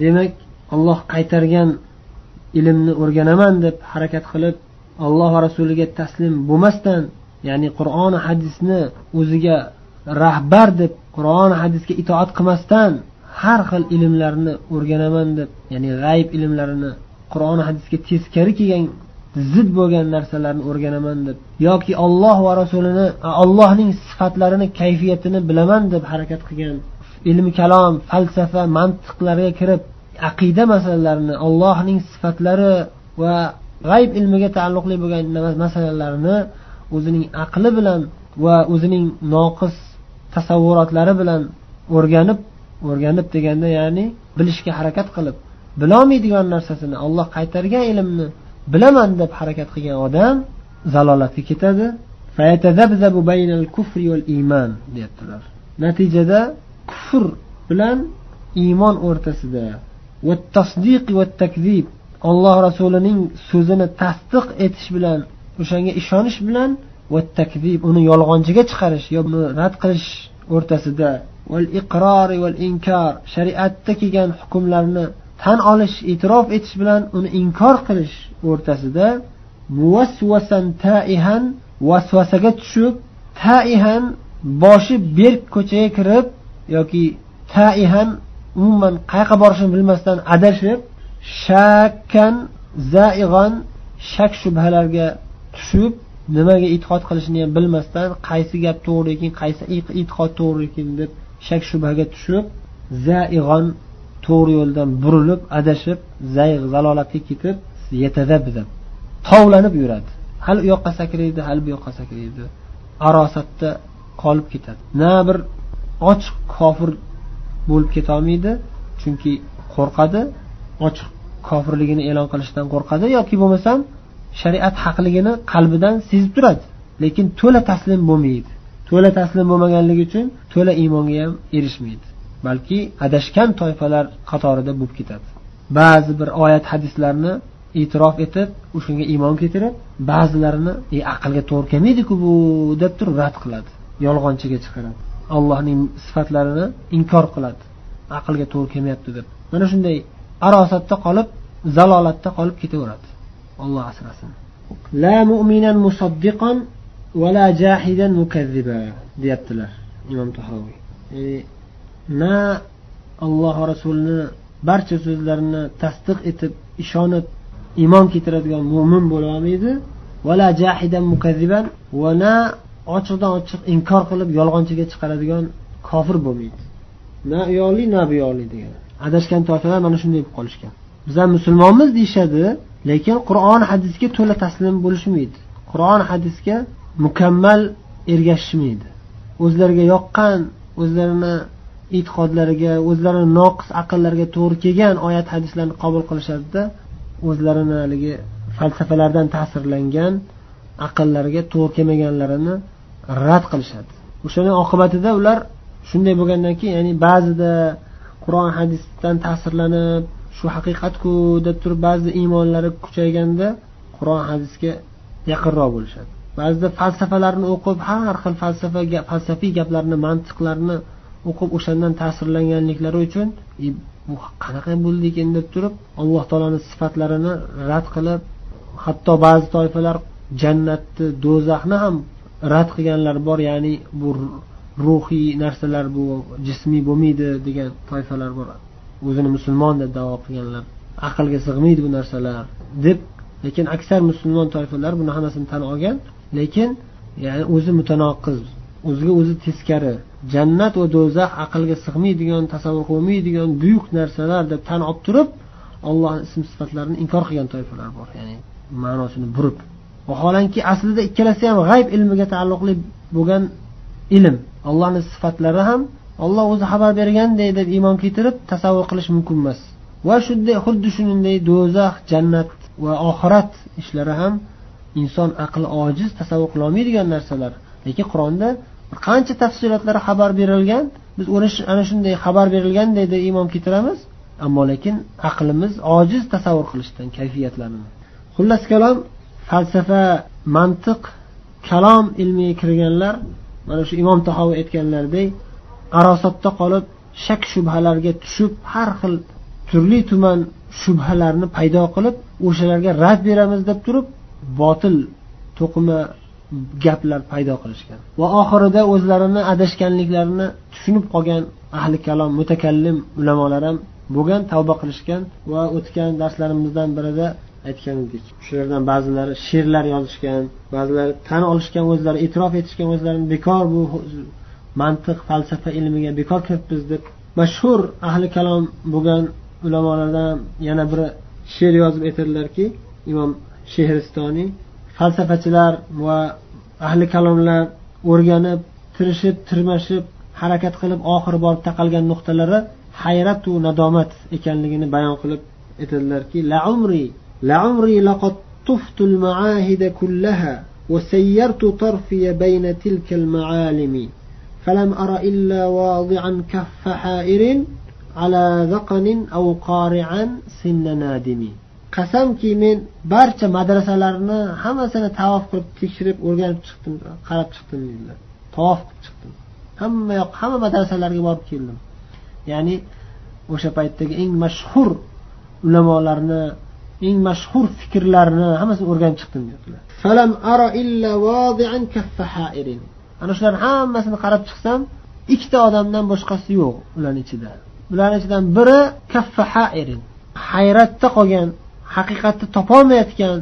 demak olloh qaytargan ilmni o'rganaman deb harakat qilib alloh va rasuliga taslim bo'lmasdan ya'ni qur'oni hadisni o'ziga rahbar deb qur'oni hadisga itoat qilmasdan har xil ilmlarni o'rganaman deb ya'ni g'ayb ilmlarini qur'oni hadisga teskari kelgan zid bo'lgan narsalarni o'rganaman deb yoki olloh va rasulini allohning sifatlarini kayfiyatini bilaman deb harakat qilgan ilmi kalom falsafa mantiqlarga kirib aqida masalalarini allohning sifatlari va g'ayb ilmiga taalluqli bo'lgan masalalarni o'zining aqli bilan va o'zining noqis tasavvurotlari bilan o'rganib o'rganib deganda ya'ni bilishga harakat qilib bilolmaydigan narsasini olloh qaytargan ilmni bilaman deb harakat qilgan odam zalolatga ketadi. Deyaptilar. Natijada kufr bilan iymon o'rtasida va tasdiq va takzib olloh rasulining so'zini tasdiq etish bilan o'shanga ishonish bilan va takzib uni yolg'onchiga chiqarish yo uni rad qilish o'rtasida val iqrori val inkor shariatda kelgan hukmlarni tan olish e'tirof etish bilan uni inkor qilish o'rtasida muvasvasan taihan vasvasaga tushib taihan boshi berk ko'chaga kirib yoki taihan umuman qayoqqa borishini bilmasdan adashib shakkan zaig'on shak shubhalarga tushib nimaga e'tiqod qilishini ham bilmasdan qaysi gap to'g'ri ekan qaysi e'tiqod to'g'ri ekan deb shak shubhaga tushib zaig'on to'g'ri yo'ldan burilib adashib zayg zalolatga ketib tovlanib yuradi. Hali u yoqqa sakraydi hali bu yoqqa sakraydi. Arosatda qolib ketadi. Na bir ochiq kofir bo'lib ketolmaydi chunki qo'rqadi. Ochiq kofirligini e'lon qilishdan qo'rqadi yoki bo'lmasam shariat haqligini qalbidan sezib turadi. Lekin to'la taslim bo'lmaydi. To'la taslim bo'lmaganligi uchun to'la iymonga ham erishmaydi. Balki adashgan toifalar qatorida bo'lib ketadi. Ba'zi bir oyat hadislarni e'tirof etib o'shanga iymon keltirib ba'zilarini e aqlga to'g'ri kelmaydiku bu deb turib rad qiladi yolg'onchiga chiqaradi. Allohning sifatlarini inkor qiladi. Aqlga to'g'ri kelmayapti deb. Mana shunday arosatda qolib zalolatda qolib ketaveradi olloh asrasin la mu'minan musaddiqan va la jahidan mukazziba deyaptilar imom tahoviy ya'ni na alloh rasulini barcha so'zlarini tasdiq etib ishonib iymon keltiradigan mo'min bo'lolmaydi vala jahidan mukazziban va na ochiqdan ochiq inkor qilib yolg'onchiga chiqaradigan kofir bo'lmaydi. Na uyoqli na bu yoqli degan. Adashgan toifalar mana shunday bo'lib qolishgan. Bizlar musulmonmiz deyishadi lekin qur'on hadisga to'la taslim bo'lishmaydi. Qur'on hadisga mukammal ergashishmaydi. O'zlariga yoqqan o'zlarini e'tiqodlariga o'zlarini noqis aqllariga to'g'ri kelgan oyat hadislarni qabul qilishadida o'zlarini haligi falsafalardan ta'sirlangan aqllariga to'g'ri kelmaganlarini rad qilishadi. O'shani oqibatida ular shunday bo'lgandan keyin ya'ni ba'zida qur'on hadisdan ta'sirlanib shu haqiqatku deb turib ba'zida iymonlari kuchayganda qur'on hadisga yaqinroq bo'lishadi. Ba'zida falsafalarni o'qib har xil falsafa falsafiy gaplarni mantiqlarni o'qib o'shandan ta'sirlanganliklari uchun bu qanaqa bo'ldi ekan? deb turib alloh taoloni sifatlarini rad qilib hatto ba'zi toifalar jannatni do'zaxni ham rad qilganlar bor ya'ni bu ruhiy narsalar bu jismiy bo'lmaydi degan toifalar bor. O'zini musulmon deb davo qilganlar aqlga sig'maydi bu narsalar deb lekin aksar musulmon toifalar buni hammasini tan olgan lekin ya'ni o'zi mutanoqiz o'ziga o'zi teskari jannat va do'zax aqlga sig'maydigan tasavvur bo'lmaydigan buyuk narsalar deb tan olib turib ollohni ism sifatlarini inkor qilgan toifalar bor. Ya'ni ma'nosini burib. Vaholanki aslida ikkalasi ham g'ayb ilmiga taalluqli bo'lgan ilm. Allohni sifatlari ham olloh o'zi xabar berganday deb iymon keltirib tasavvur qilish mumkin emas. Va shunday xuddi shunday do'zax jannat va oxirat ishlari ham inson aqli ojiz tasavvur qilolmaydigan narsalar. Lekin qur'onda qancha tafsilotlar xabar berilgan biz ana shunday xabar berilganday deb iymon keltiramiz ammo lekin aqlimiz ojiz tasavvur qilishdan kayfiyatlarini. Xullas kalom falsafa mantiq kalom ilmiga kirganlar mana shu imom tahoviy aytganlaridek arosatda qolib shak shubhalarga tushib har xil turli tuman shubhalarni paydo qilib o'shalarga rad beramiz deb turib botil to'qima gaplar paydo qilishgan. Va oxirida o'zlarini adashganliklarini tushunib qolgan ahli kalom mutakallim ulamolar ham bo'lgan tavba qilishgan va o'tgan darslarimizdan birida aytgan edik shulardan ba'zilari she'rlar yozishgan ba'zilari tan olishgan o'zlari e'tirof etishgan o'zlarini bekor bu mantiq falsafa ilmiga bekor kiribmiz deb mashhur ahli kalom bo'lgan ulamolardan yana biri she'r yozib aytadilarki imom shehristoniy falsafachilar va ahli kalomlar o'rganib tirishib tirmashib harakat qilib oxiri borib taqalgan nuqtalari hayratu nadomat ekanligini bayon qilib aytadilarki la umri la umri laqad طفت المعاهد كلها وسيرت طرفي بين تلك المعالم فلم أر إلا واضعا كف حائر على ذقن أو قارعا سن نادم qasamki men barcha madrasalarni hammasini tavof qilib tekshirib o'rganib chiqdim qarab chiqdim deydilar tavof qilib chiqdim hamma yoq hamma madrasalarga borib keldim ya'ni o'sha paytdagi eng mashhur ulamolarni eng mashhur fikrlarni hammasini o'rganib chiqdim deyaptilar ana shularni hammasini qarab chiqsam ikkita odamdan boshqasi yo'q ularni ichida. Ularni ichidan biri kaffa hairin. Hayratda qolgan haqiqatni topolmayotgan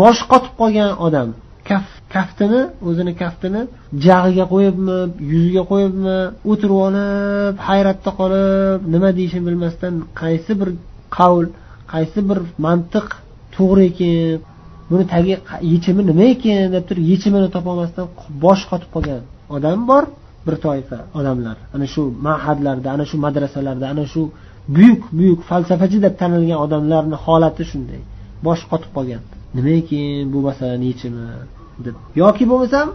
boshi qotib qolgan odam. Kaf kaftini o'zini kaftini jag'iga qo'yibmi yuziga qo'yibmi o'tirib olib hayratda qolib nima deyishini bilmasdan qaysi bir qavl qaysi bir mantiq to'g'ri ekan buni tagi yechimi nima ekan deb turib yechimini topolmasdan bosh qotib qolgan odam bor bir toifa odamlar. Ana shu mahadlarda ana shu madrasalarda ana shu buyuk buyuk falsafachi deb tanilgan odamlarni holati shunday. Boshi qotib qolgan. Nima ekan bu masalani yechimi deb. Yoki bo'lmasam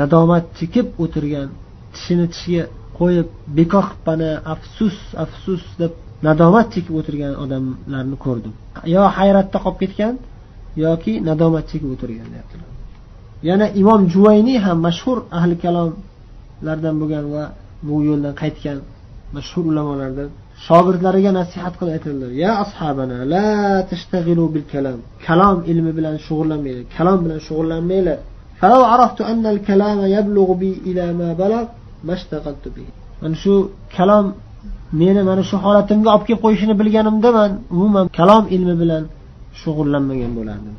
nadomat chekib o'tirgan tishini tishiga qo'yib bekor qilibmana afsus afsus deb nadomat chekib o'tirgan odamlarni ko'rdim yo hayratda qolib ketgan yoki nadomat chekib o'tirgan deyaptilar yana imom juvayniy ham mashhur ahli kalomlardan bo'lgan va bu yo'ldan qaytgan mashhur ulamolardan shogirdlariga nasihat qilib aytadilar ya ashabana la tashtag'ilu bil kalam kalom ilmi bilan shug'ullanmanglar kalom bilan shug'ullanmanglar فلو عرفت أن الكلام يبلغ بي إلى ما بلغ ما اشتغلت به mana shu kalom meni mana shu holatimga olib kelib qo'yishini bilganimda man umuman kalom ilmi bilan shug'ullanmagan bo'lardim.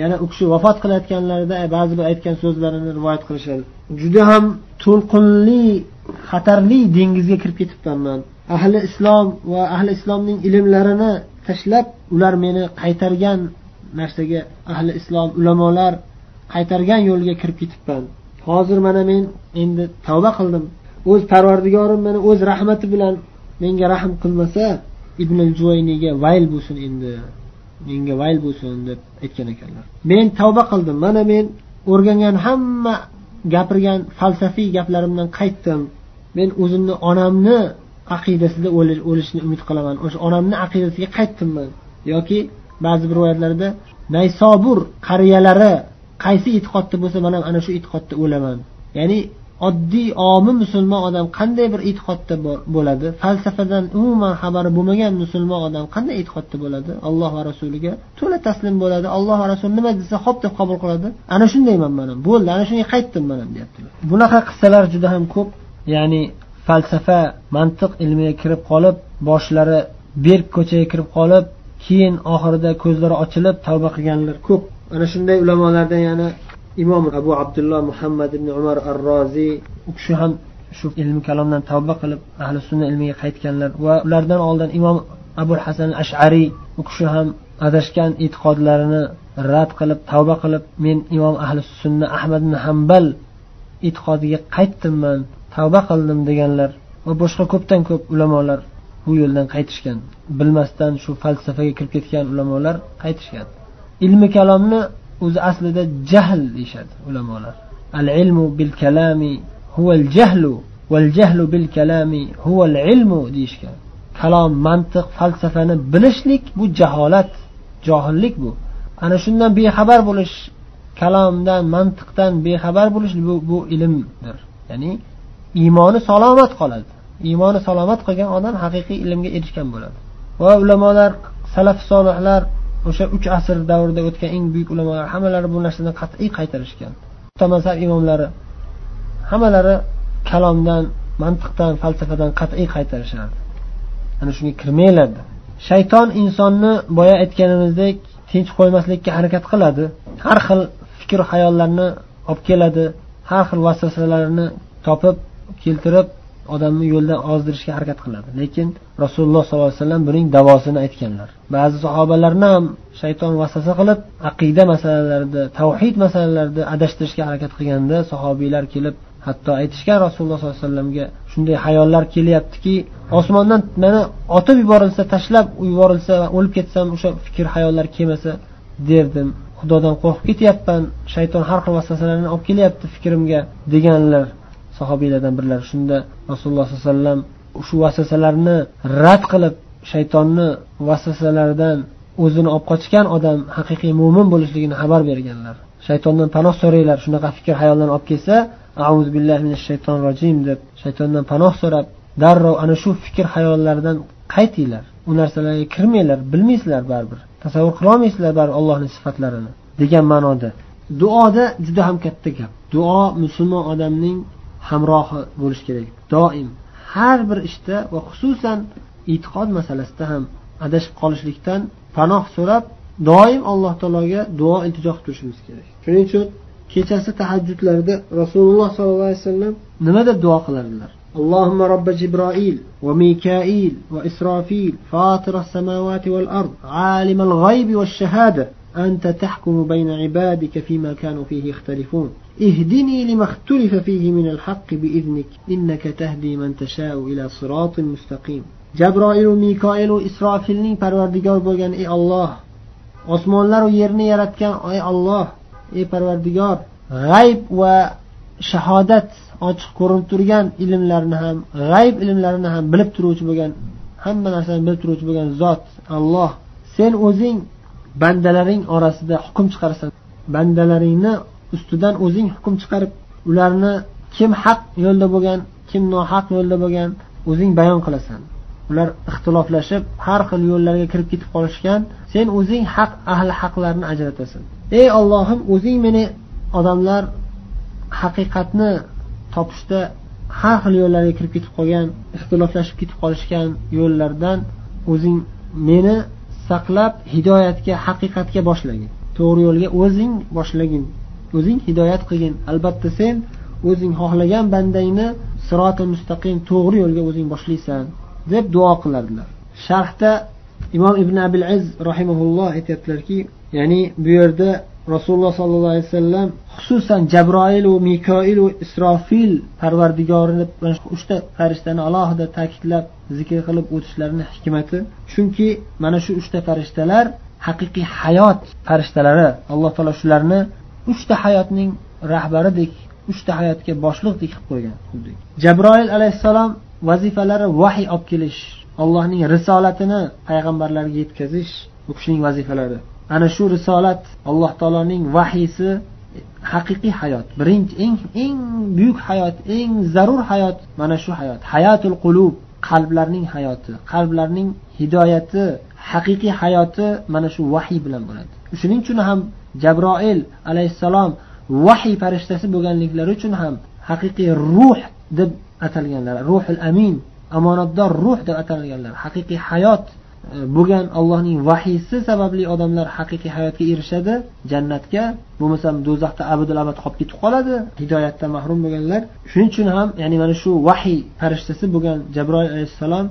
Yana u kishi vafot qilayotganlarida ba'zi bir aytgan so'zlarini rivoyat qilishadi. Juda ham to'lqinli xatarli dengizga kirib ketibman man. Ahli islom va ahli islomning ilmlarini tashlab ular meni qaytargan narsaga ahli islom ulamolar qaytargan yo'lga kirib ketibman. Hozir mana men endi tavba qildim. O'z parvardigorim meni o'z rahmati bilan menga rahm qilmasa ibn juvayniga vayl bo'lsin endi. Menga vayl bo'lsin deb aytgan ekanlar. Men tavba qildim. Mana men o'rgangan hamma gapirgan falsafiy gaplarimdan qaytdim. Men o'zimni onamni aqidasida o'lishni umid qilaman. O'sha onamni aqidasiga qaytdim man yoki ba'zi bir rivoyatlarda naysobur qariyalari qaysi e'tiqodda bo'lsa man ham ana shu e'tiqodda o'laman. Ya'ni oddiy omi musulmon odam qanday bir e'tiqodda bo'ladi? Falsafadan umuman xabari bo'lmagan musulmon odam qanday e'tiqodda bo'ladi? Alloh va rasuliga to'la taslim bo'ladi. Alloh va rasul nima desa ho'p deb qabul qiladi. Ana shundayman man ham bo'ldi ana shunga qaytdim man ham deyaptilar. Bunaqa qissalar juda ham ko'p. Ya'ni falsafa mantiq ilmiga kirib qolib boshlari berk ko'chaga kirib qolib keyin oxirida ko'zlari ochilib tavba qilganlar ko'p. Ana shunday ulamolardan yana imom abu abdulloh muhammad ibn umar ar roziy u kishi ham shu ilmi kalomdan tavba qilib ahli sunna ilmiga qaytganlar va ulardan oldin imom abul hasan ashariy u kishi ham adashgan e'tiqodlarini rad qilib tavba qilib men imom ahli sunna ahmad ibn hambal e'tiqodiga qaytdimman tavba qildim deganlar va boshqa ko'pdan ko'p ulamolar bu yo'ldan qaytishgan. Bilmasdan shu falsafaga kirib ketgan ulamolar qaytishgan. Ilmi kalomni o'zi aslida jahl deyishadi ulamolar. Al ilmu bil kalami huval jahlu val jahlu bil kalami huval ilmu deyishgan. Kalom mantiq falsafani bilishlik bu jaholat johillik bu. Ana shundan bexabar bo'lish kalomdan mantiqdan bexabar bo'lish bu, bu ilmdir. Ya'ni iymoni salomat qoladi. Iymoni salomat qolgan odam haqiqiy ilmga erishgan bo'ladi. Va ulamolar salaf solihlar o'sha uch asr davrida o'tgan eng buyuk ulamolar hammalari bu narsani qat'iy qaytarishgan. Mazhab imomlari hammalari kalomdan mantiqdan falsafadan qat'iy qaytarishardi. Ana shunga kirmanglar shayton insonni boya aytganimizdek tinch qo'ymaslikka harakat qiladi. Har xil fikr hayollarni olib keladi. Har xil vasvasalarni topib keltirib odamni yo'ldan ozdirishga harakat qiladi. Lekin rasululloh sollallohu alayhi vasallam buning davosini aytganlar. Ba'zi sahobalarni ham shayton vasvasa qilib aqida masalalarida tavhid masalalarida adashtirishga harakat qilganda sahobiylar kelib hatto aytishgan rasululloh sollallohu alayhi vasallamga shunday hayollar kelyaptiki osmondan mani otib yuborilsa tashlab yuborilsa o'lib ketsam o'sha fikr hayollar kelmasa derdim. Xudodan qo'rqib ketyapman shayton har xil vasvasalarni olib kelyapti fikrimga deganlar. Sahobiylardan birlari shunda rasululloh sollallohu alayhi vasallam shu vasvasalarni rad qilib shaytonni vasvasalaridan o'zini olib qochgan odam haqiqiy mo'min bo'lishligini xabar berganlar. Shaytondan panoh so'ranglar shunaqa fikr hayoldan olib kelsa auzu billahi minash shaytonir rojim deb shaytondan panoh so'rab darrov ana shu fikr hayollardan qaytinglar. U narsalarga kirmanglar bilmaysizlar baribir tasavvur qilolmaysizlar baribir allohni sifatlarini degan ma'noda. Duoda juda ham katta gap. Duo musulmon odamning hamrohi bo'lishi kerak doim har bir ishda va xususan e'tiqod masalasida ham adashib qolishlikdan panoh so'rab doim alloh taologa duo iltijo qilib turishimiz kerak shuning uchun kechasi tahajjudlarda rasululloh sollallohu alayhi vasallam nima deb duo qilardilar اللهم رب جبرائيل وميكائيل وإسرافيل فاطر السماوات والأرض عالم الغيب والشهادة أنت تحكم بين عبادك فيما كانوا فيه يختلفون اهدني لما اختلف فيه من الحق بإذنك إنك تهدي من تشاء إلى صراط مستقيم جبرائيل وميكائيل وإسرافيل parvardigor bo'lgan ey olloh osmonlaru yerni yaratgan ey olloh ey parvardigor g'ayb va shahodat ochiq ko'rinib turgan ilmlarni ham g'ayb ilmlarini ham bilib turuvchi bo'lgan hamma narsani bilib turuvchi bo'lgan zot alloh sen o'zing bandalaring orasida hukm chiqarasan bandalaringni ustidan o'zing hukm chiqarib ularni kim haq yo'lda bo'lgan kim nohaq yo'lda bo'lgan o'zing bayon qilasan. Ular ixtiloflashib har xil yo'llarga kirib ketib qolishgan sen o'zing haq ahli haqlarni ajratasan. Ey ollohim o'zing meni odamlar haqiqatni topishda har xil yo'llarga kirib ketib qolgan ixtiloflashib ketib qolishgan yo'llardan o'zing meni saqlab hidoyatga haqiqatga boshlagin to'g'ri yo'lga o'zing boshlagin o'zing hidoyat qilgin. Albatta sen o'zing xohlagan bandangni siroti mustaqim to'g'ri yo'lga o'zing boshlaysan deb duo qilardilar. Sharhda imom ibn abil iz rahimaulloh aytyaptilarki ya'ni bu yerda rasululloh sollallohu alayhi vasallam xususan jabroilu mikoilu isrofil parvardigorini uchta farishtani alohida ta'kidlab zikr qilib o'tishlarini hikmati. Chunki mana shu uchta farishtalar haqiqiy hayot farishtalari alloh taolo shularni uchta hayotning rahbaridek uchta hayotga boshliqdek qilib qo'ygan jabroil alayhissalom vazifalari vahiy olib kelish allohning risolatini payg'ambarlarga yetkazish bu kishining vazifalari. Ana shu risolat alloh taoloning vahiysi haqiqiy hayot birinchi eng eng buyuk hayot eng zarur hayot mana shu hayot. Hayatul qulub qalblarning hayoti qalblarning hidoyati haqiqiy hayoti mana shu vahiy bilan bo'ladi. Shuning uchun ham jabroil alayhissalom vahiy farishtasi bo'lganliklari uchun ham haqiqiy ruh deb atalganlar. Ruhul amin omonatdor ruh deb atalganlar. Haqiqiy hayot E, bo'lgan allohning vahiysi sababli odamlar haqiqiy hayotga erishadi jannatga bo'lmasam do'zaxda abadul abad qolib ketib qoladi hidoyatdan mahrum bo'lganlar. Shuning uchun ham ya'ni mana shu vahiy farishtasi bo'lgan jabroil alayhissalom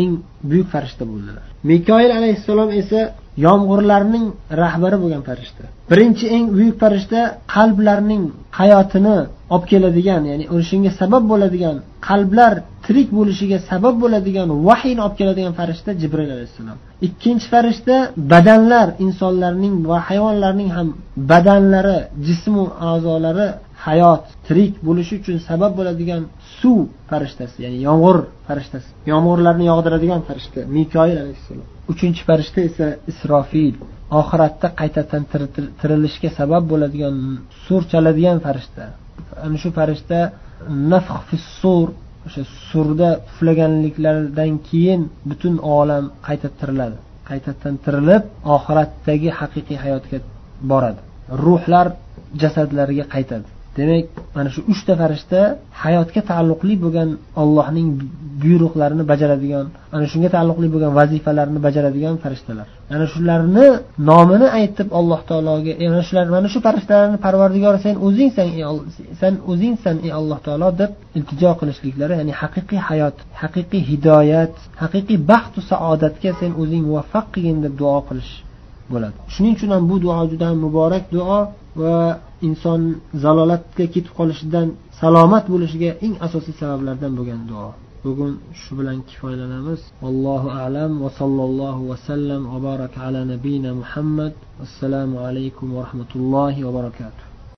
eng buyuk farishta bo'ldilar. Mikoil alayhissalom esa yomg'irlarning rahbari bo'lgan farishta. Birinchi eng buyuk farishta qalblarning hayotini olib keladigan ya'ni o'shanga sabab bo'ladigan qalblar tirik bo'lishiga sabab bo'ladigan vahiyni olib keladigan farishta jibril alayhissalom. Ikkinchi farishta badanlar insonlarning va hayvonlarning ham badanlari jismu a'zolari hayot tirik bo'lishi uchun sabab bo'ladigan suv farishtasi ya'ni yomg'ir farishtasi yomg'irlarni yog'diradigan farishta mikoil alayhissalom. Uchinchi farishta esa isrofil. Oxiratda qaytadan tirilishga sabab bo'ladigan sur chaladigan farishta. Ana shu farishta nafx sur o'sha surda puflaganliklaridan keyin butun olam qayta tiriladi qaytadan tirilib oxiratdagi haqiqiy hayotga boradi. Ruhlar jasadlariga qaytadi. Demak mana shu uchta farishta hayotga taalluqli bo'lgan ollohning buyruqlarini bajaradigan ana shunga taalluqli bo'lgan vazifalarni bajaradigan farishtalar. Ana shularni nomini aytib alloh taologa e, mana shular mana shu farishtalarni parvardigor sen o'zingsan sen o'zingsan ey alloh taolo deb iltijo qilishliklari ya'ni haqiqiy hayot haqiqiy hidoyat haqiqiy baxtu saodatga sen o'zing muvaffaq qilgin deb duo qilish bo'ladi. Shuning uchun ham bu duo juda ham muborak duo va inson zalolatga ketib qolishidan salomat bo'lishiga eng asosiy sabablardan bo'lgan duo. Bugun shu bilan kifoyalanamiz. Allohu alam va sallallohu vasallam va baraka ala nabiyina muhammad. Assalomu alaykum va rahmatullohi va barakatuh.